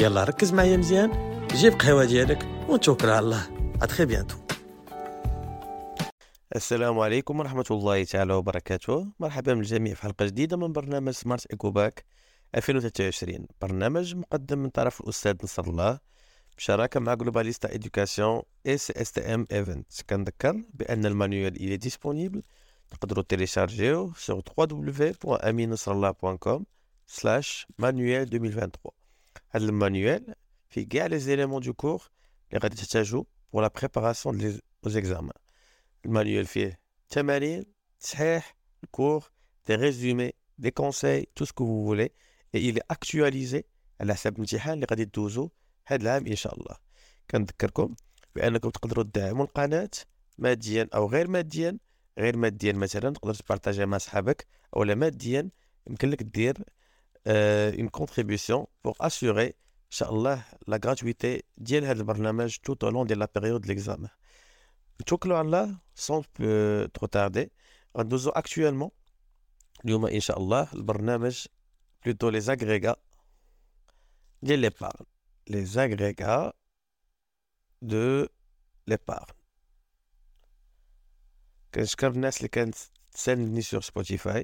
يلا ركز معايا مزيان. جيب قهوة ديالك ونتوكل على الله. à très bientôt السلام عليكم ورحمة الله تعالى وبركاته. مرحبا بالجميع في حلقة جديدة من برنامج Smart Eco Bac 2023 برنامج مقدم من طرف الأستاذ نصر الله بشراكة مع Globalista Education et CSTM Event كنذكر بأن ال manuel il est disponible تقدروا تيليشارجيوه sur www.aminusrallah.com slash manuel 2023 هذا المانيوال فيه كاع les éléments de cours اللي غادي تحتاجو pour la préparation des examens ال manuel فيه تمارين تصحيح الكور دي ريزومي دي كونساي تو سكو فو فولي اي الي اكtualisé على حساب الامتحان اللي غادي دوزو هاد العام إن شاء الله. كنذكركم بأنكم تقدروا تدعموا القناة ماديا أو غير ماديا. غير ماديا مثلا تقدر تبارطاجي مع صحابك اولا ماديا يمكن لك دير euh, une contribution pour assurer, Inch'Allah, la gratuité de ce barnamage tout au long de la période de l'examen. Allah, sans plus trop tarder, nous avons actuellement, Inch'Allah, le barnamage, plutôt les agrégats de l'épargne. Les agrégats de l'épargne. كنشكر الناس اللي كانت تساندني sur Spotify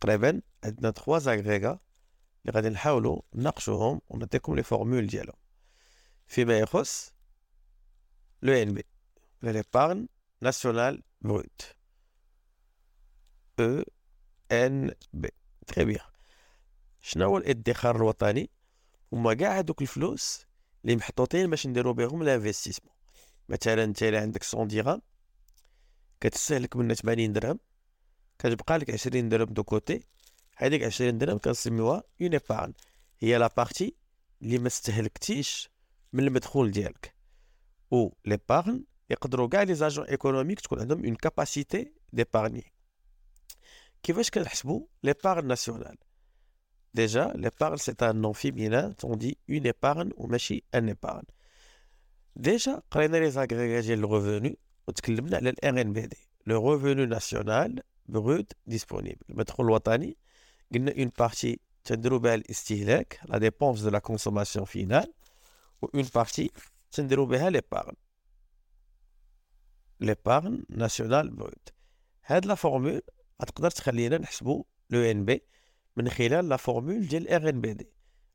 تقريبا عندنا trois agrégats اللي غادي نحاولوا نناقشوهم ونعطيكم les formules ديالهم. فيما يخص l'ENB l'épargne nationale brute ou ENB très bien شنو هو الادخار الوطني هما كاع هادوك الفلوس اللي محطوطين باش نديرو بهم l'investissement مثلا انت عندك 100 درهم كتستهلك منها 80 درهم كتبقى لك 20 درهم دو كوتي هذيك 20 درهم كنسميوها اون ايبارن هي لا بارتي اللي ما استهلكتيش من المدخول ديالك و ليبارن يقدروا كاع لي زاجون ايكونوميك تكون عندهم اون كاباسيتي ديبارني كيفاش كنحسبوا ليبارن ناسيونال ديجا ليبارن سي ان نون فيمينان تون دي اون ايبارن وماشي ان ايبارن ديجا قرينا لي زاغريغا ديال الريفوني وتكلمنا على الار ان بي دي لو ريفوني ناسيونال brut disponible. المدخول الوطني قلنا une partie تنديرو بها الاستهلاك la dépense de la consommation finale و une partie تنديرو بها l'épargne. L'épargne nationale brute. هاد la formule غتقدر تخلينا نحسبو l'ENB من خلال la formule ديال RNBD.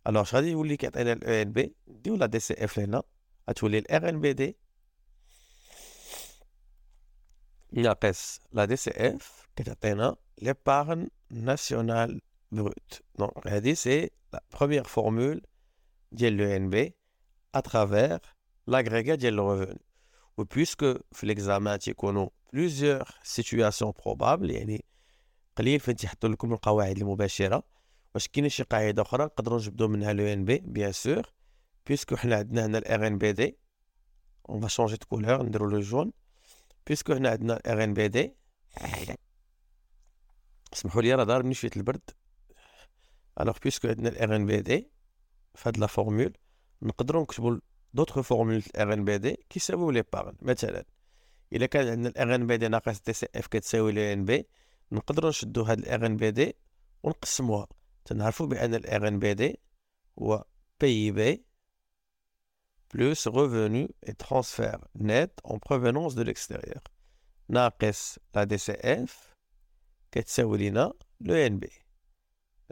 الوغ اش غادي يولي كيعطينا الاو إن بي نديو لا دي سي إف لهنا؟ غتولي الار إن بي دي ناقص لا دي سي اف l'épargne nationale brute. Donc, c'est la première formule de l'ENB à travers l'agrégat de revenu. Ou puisque l'examen a plusieurs situations probables, يعني قليل فين تحطوا لكم القواعد المباشرة واش كاين شي قاعدة أخرى نقدروا نجبدوا منها لو ان بي بيان سور بيسكو حنا عندنا هنا الار ان بي دي اون فا شونجي دو كولور نديرو لو جون بيسكو حنا عندنا الار ان بي دي اسمحوا لي راه ضاربني شوية البرد. Alors puisque عندنا ال RNBD فهاد la formule نقدروا نكتبوا d'autres formules ال RNBD كيساويو l'épargne مثلا إلا كان عندنا الار ان بي دي ناقص دي سي اف كتساوي l'ENB نقدروا نشدو هاد ال RNBD ونقسموها. تنعرفوا بأن ال RNBD هو PIB plus revenu et transfert net en provenance de l'extérieur. ناقص لا دي سي اف كتساوي لينا لو ان بي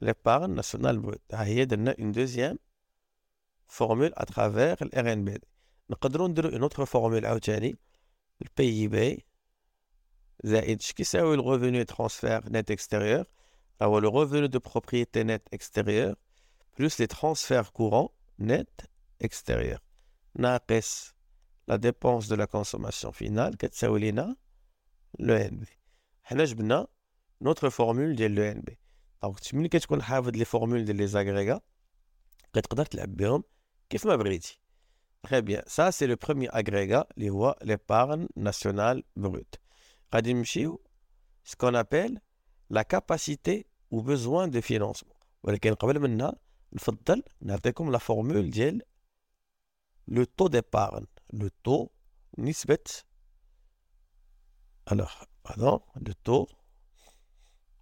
l'épargne nationale brute ها هي درنا اون دوزيام formule à travers le RNB. نقدروا نديروا une autre formule عاوتاني le PIB زائد اش كيساوي le revenu transfert net extérieur alors le revenu de propriété net extérieur plus les transferts courants net extérieur ناقص la dépense de la consommation finale كتساوي لنا le NB حنا جبنا notre formule ديال le NB دونك ملي كتكون حافظ لي فورمول ديال لي زاغريغا كتقدر تلعب بهم كيف ما بغيتي Très bien. Ça, c'est le premier agrégat, l'épargne nationale brute. Ce qu'on appelle la capacité ou besoin de financement. ولكن قبل منها نفضل نعطيكم la formule ديال le taux d'épargne. Le taux نسبة alors pardon le taux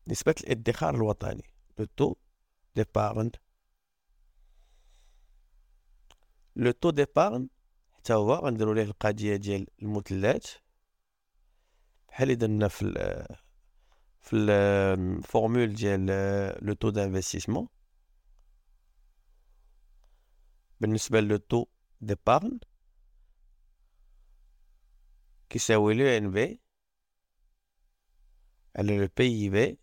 نسبة الادخار الوطني. Le taux d'épargne le taux d'épargne حتى هو غنديرو ليه القضية ديال المثلثات بحال اللي درنا في ال في ال formule ديال le taux d'investissement بالنسبة le taux d'épargne كيساوي لو ان بي على لو بي اي بي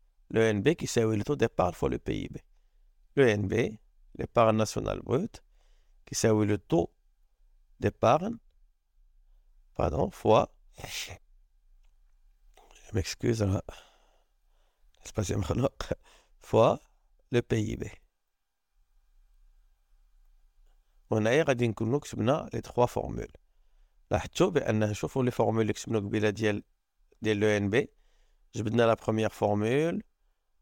le NB qui s'appelle le taux d'épargne fois le PIB. Le NB, l'épargne nationale brute, qui s'appelle le taux d'épargne, pardon, fois, je m'excuse, fois le PIB. وهنايا غادي نكونو كتبنا لي تخوا فورمول لاحظتوا بان شوفوا لي فورمول اللي كتبنا قبيله ديال ديال لو ان بي جبدنا لا بروميير فورمول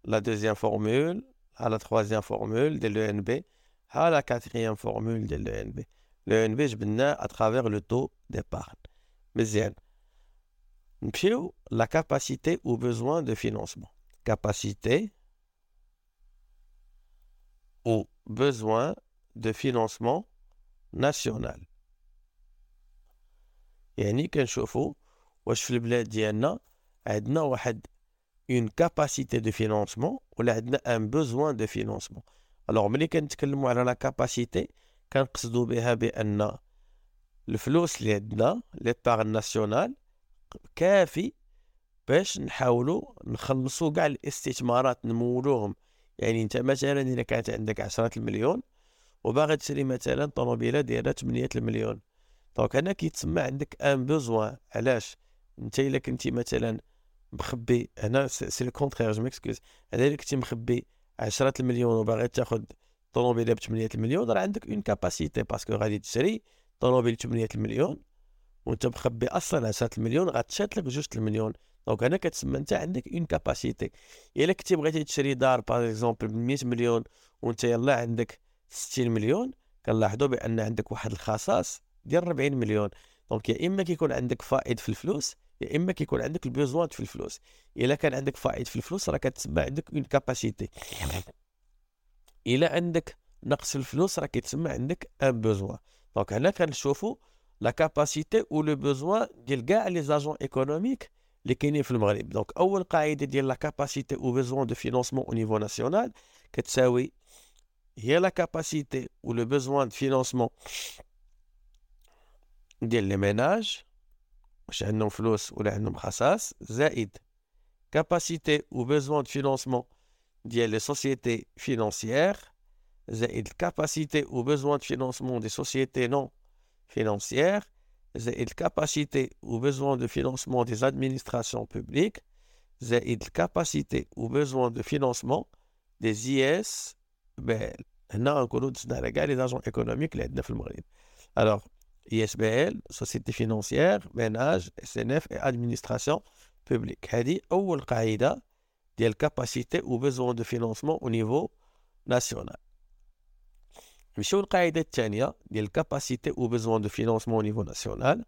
la deuxième formule, à la troisième formule de l'ENB, à la quatrième formule de l'ENB. L'ENB, je viens à travers le taux d'épargne. Mais la capacité ou besoin de financement. Capacité ou besoin de financement national. يعني كنشوفوا واش في البلاد ديالنا عندنا واحد une capacité de financement ولا عندنا un besoin de financement. Alors ملي كنتكلموا على la capacité كنقصدوا بها بان الفلوس اللي عندنا l'épargne nationale كافي باش نحاولوا نخلصوا كاع الاستثمارات نمولوهم يعني انت مثلا إذا كانت عندك عشرة المليون وباغي تشري مثلا طوموبيله دايره 8 المليون. Donc هنا كيتسمى عندك un besoin علاش؟ انت إلا كنتي مثلا مخبي. هنا c'est le contraire je m'excuse. هنا اللي كنتي مخبي 10 المليون وباغي تاخذ طوموبيلة ب 8 المليون راه عندك une capacité parce que غادي تشري طوموبيل 8 المليون وانت مخبي أصلا 10 المليون غتشات لك جوج المليون. Donc هنا كتسمى انت عندك une capacité. إلا كنتي بغيتي تشري دار par exemple ب 100 مليون وانت يلا عندك 60 مليون كنلاحظوا بأن عندك واحد الخصاص ديال 40 مليون. Donc يا إما كيكون عندك فائض في الفلوس يا إما كيكون عندك ال besoin في الفلوس إلا كان عندك فائض في الفلوس راه كتسمى عندك une capacité. إلا عندك نقص في الفلوس راه كيتسمى عندك un besoin donc هنا كنشوفوا la capacité أو le besoin ديال كاع les agents économiques اللي كاينين في المغرب. دونك أول قاعدة ديال لا كاباسيتي أو بوزوان دو فينونسمون أو نيفو ناسيونال كتساوي هي لا كاباسيتي أو لو بوزوان دو فينونسمون ديال لي ميناج واش عندهم فلوس ولا عندهم خصاص زائد كاباسيتي و بيزوان دو فينونسمون ديال لي سوسيتي فينونسيير زائد الكاباسيتي ou besoin de financement des sociétés non financières زائد الكاباسيتي ou besoin de financement des administrations publiques زائد الكاباسيتي ou besoin de financement des IS BL هنا نكونوا دزنا على كاع لي زاجون ايكونوميك اللي عندنا في المغرب الوغ IS BL société financière ménage SNF et administration publique هذه اول قاعده ديال capacité ou besoin de financement au niveau national نمشيو القاعدة الثانية ديال الكاباسيتي او بيزوان دو فينونسمون او نيفو ناسيونال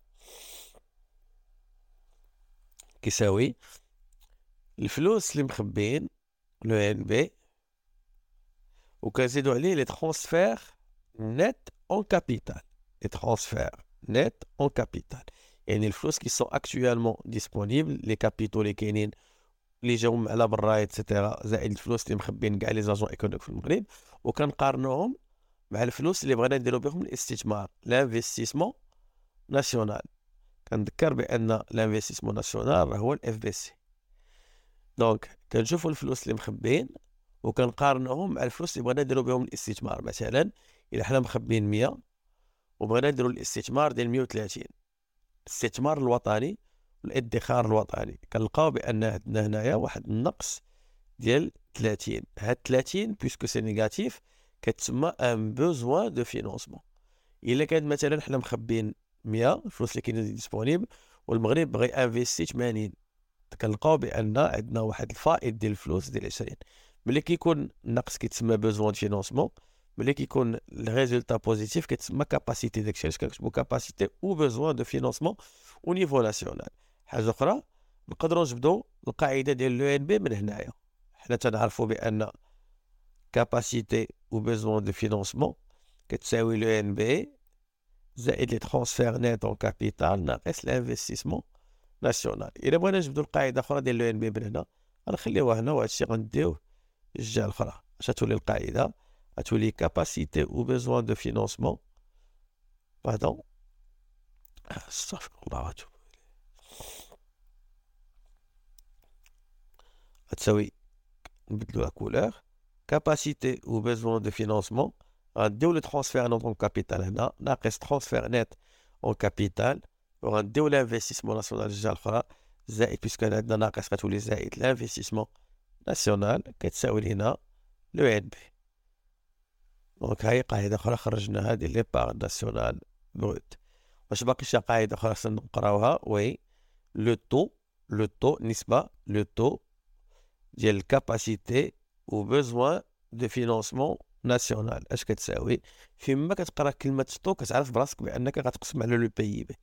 كيساوي الفلوس اللي مخبين لو ان بي وكنزيدو عليه لي ترونسفير نت اون كابيتال لي ترونسفير نت اون كابيتال يعني الفلوس كي سون اكتويلمون ديسپونيبل لي كابيتو اللي كاينين اللي جاو على برا et cetera زائد الفلوس اللي مخبين كاع les agents économiques في المغرب وكنقارنوهم مع الفلوس اللي بغينا نديرو بهم الاستثمار l'investissement national كنذكر بان l'investissement national هو ال FBC donc كنشوفو الفلوس اللي مخبين وكنقارنوهم مع الفلوس اللي بغينا نديرو بهم الاستثمار مثلا الا حنا مخبين 100 وبغينا نديرو الاستثمار ديال 130 الاستثمار الوطني والادخار الوطني. كنلقاو بأن عندنا هنايا واحد النقص ديال 30 هاد 30 puisque c'est négatif كتسمى un besoin de financement إلا كانت مثلا حنا مخبين 100 الفلوس اللي كاينين disponible والمغرب بغى investir 80 كنلقاو بأن عندنا واحد الفائض ديال الفلوس ديال 20 ملي كيكون النقص كيتسمى besoin de financement ملي كيكون الريزولتا بوزيتيف كتسمى كاباسيتي داكشي علاش كنكتبو كاباسيتي او بوزوان دو فينونسمون او نيفو ناسيونال حاجه اخرى نقدروا نجبدوا القاعده ديال لو ان بي من هنايا حنا تنعرفوا بان capacité ou besoin de financement كتساوي لو ان بي زائد لي ترونسفير نيت اون كابيتال ناقص الانفستيسمون ناسيونال الا بغينا نجبدو القاعده اخرى ديال لو ان بي من هنا غنخليوها هنا وهذا الشيء غنديوه الجهه الاخرى اش تولي القاعده غتولي كاباسيتي او بيزوان دو فينونسمون باردون استغفر الله واتوب غتساوي نبدلو لا كولور capacité ou besoin de financement غنديو لي ترونسفير نوت اون كابيتال هنا ناقص ترونسفير نت اون كابيتال وغنديو لانفستيسمون ناسيونال الجهه الاخرى زائد بيسكو عندنا ناقص غتولي زائد لانفستيسمون ناسيونال كتساوي هنا لو ان بي دونك هاي قاعدة أخرى خرجناها ديال l'épargne nationale brute واش باقي شي قاعدة أخرى خصنا نقراوها. Oui le taux le taux نسبة le taux ديال ال capacité و besoin de financement national أش كتساوي؟ فيما كتقرا كلمة ستو كتعرف براسك بأنك غتقسم على le PIB.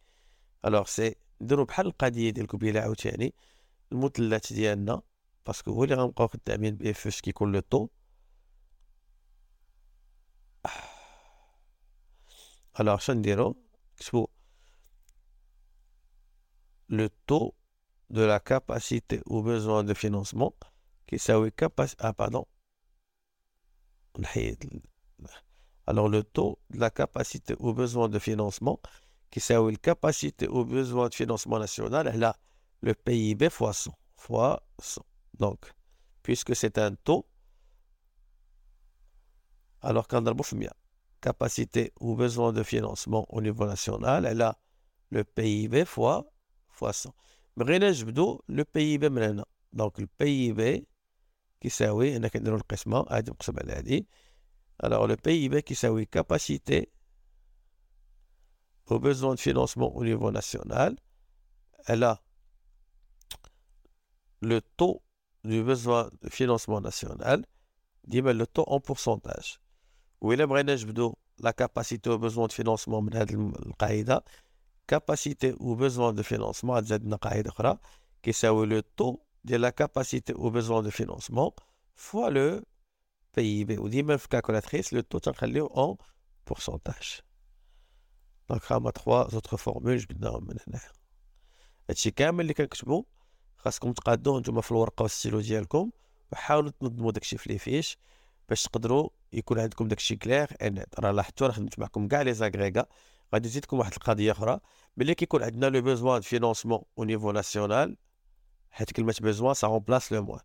ألوغ سي نديرو بحال القضية ديال كوبيله عاوتاني. المثلث ديالنا باسكو هو اللي غنبقاو خدامين به فاش كيكون لو طو الوغ شنو نديرو نكتبو لو طو دو لا كاباسيتي او besoin دو فينونسمون كيساوي كاباس اه باردون نحيد alors le taux de la capacité au besoin de financement كيساوي الكاباسيتي au besoin de financement national على le PIB fois 100 fois 100 donc puisque c'est un taux alors qu'en Boufmia, capacité ou besoin de financement au niveau national, elle a le PIB fois, fois 100. Mais le PIB maintenant. Donc le PIB qui s'aouit, on a qu'à le qisma, alors le PIB qui s'aouit capacité aux besoin de financement au niveau national, elle a le taux du besoin de financement national, dit le taux en pourcentage. وإلا بغينا نجبدو لا كاباسيتي besoin de financement من هاد القاعدة. كاباسيتي au besoin de financement عاد زادنا قاعدة أخرى كيساوي taux de la capacité ou besoin de financement fois le PIB وديما calculatrice le taux تنخليه en pourcentage. Donc هما trois autres formules جبدناهم من هنا هادشي كامل اللي كنكتبو خاصكم تقادوه نتوما في الورقه والستيلو ديالكم وحاولوا تنظموا داكشي في les fiches باش تقدروا يكون عندكم داكشي clair ان راه لاحظتوا راه خدمت معكم كاع les agrégats. غادي نزيدكم واحد القضية أخرى ملي كيكون عندنا le besoin financement au niveau national حيت كلمة besoin ça remplace le moins.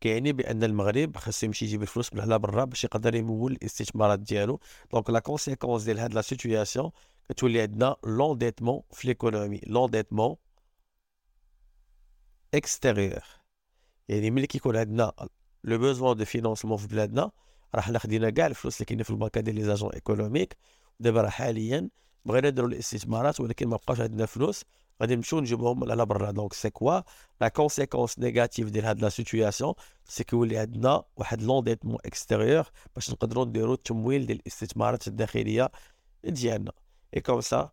كيعني بأن المغرب خاصو يمشي يجيب الفلوس من على برا باش يقدر يمول الاستثمارات ديالو. donc la conséquence ديال هاد la situation كتولي عندنا l'endettement في l'économie l'endettement extérieur يعني ملي كيكون عندنا le besoin de financement في بلادنا. راه حنا خدينا كاع الفلوس اللي كاينين في البنكه ديال les agents économiques دابا راه حاليا بغينا نديرو الاستثمارات ولكن ما بقاش عندنا فلوس. غادي نمشيو نجيبوهم على برا. donc c'est quoi la conséquence négative ديال هاد la situation c'est كيولي عندنا واحد l'endettement extérieur باش نقدروا نديرو التمويل ديال الاستثمارات الداخلية ديالنا. et comme ça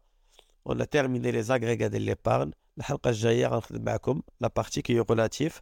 on termine les agrégats ديال l'épargne الحلقة الجاية غنخدم معكم la partie qui relative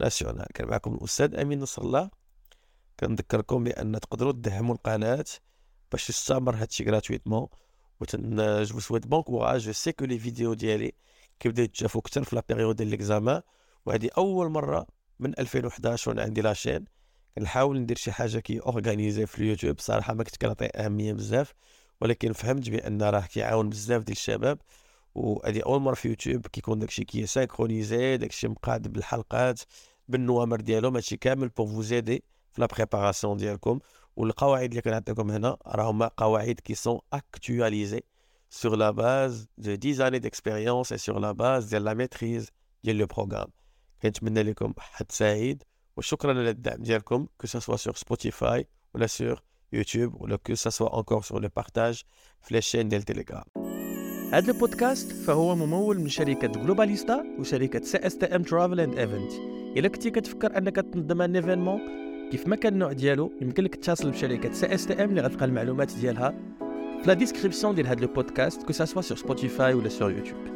national كان معكم الأستاذ أمين نصر الله. كنذكركم بأن تقدروا تدعموا القناة باش تستمر هادشي gratuitement je souhaite bon courage je sais que les vidéos ديالي كيبداو يتشافوا أكثر في la période ديال les examens وهذه أول مرة من 2011 وأنا عندي la chaîne كنحاول ندير شي حاجة qui organisée في اليوتيوب. صراحة ما كنت كنعطي أهمية بزاف. ولكن فهمت بأن راه كيعاون بزاف ديال الشباب. وهذه اول مره في يوتيوب كيكون داكشي كي سانكرونيزي داكشي مقاد بالحلقات بالنوامر ديالهم هادشي كامل بور فوزيدي في لا بريباراسيون ديالكم والقواعد اللي كنعطيكم هنا راهم قواعد كي سون اكtualisées sur la base de 10 années d'expérience et sur la base de la maîtrise ديال لو بروغرام كنتمنى لكم حد سعيد وشكرا على الدعم ديالكم كو سوا سور سبوتيفاي ولا سور يوتيوب ولا كو سوا انكور سور لو بارتاج في لي شين ديال تيليجرام هذا البودكاست فهو ممول من شركة جلوباليستا وشركة سي إس تي إم ترافل اند ايفنت إلا كنتي كتفكر أنك تنظم un événement كيف ما كان النوع ديالو يمكن لك تتصل بشركة سي إس تي إم اللي غتلقى المعلومات ديالها في la description ديال هذا البودكاست que ce soit sur Spotify ولا sur YouTube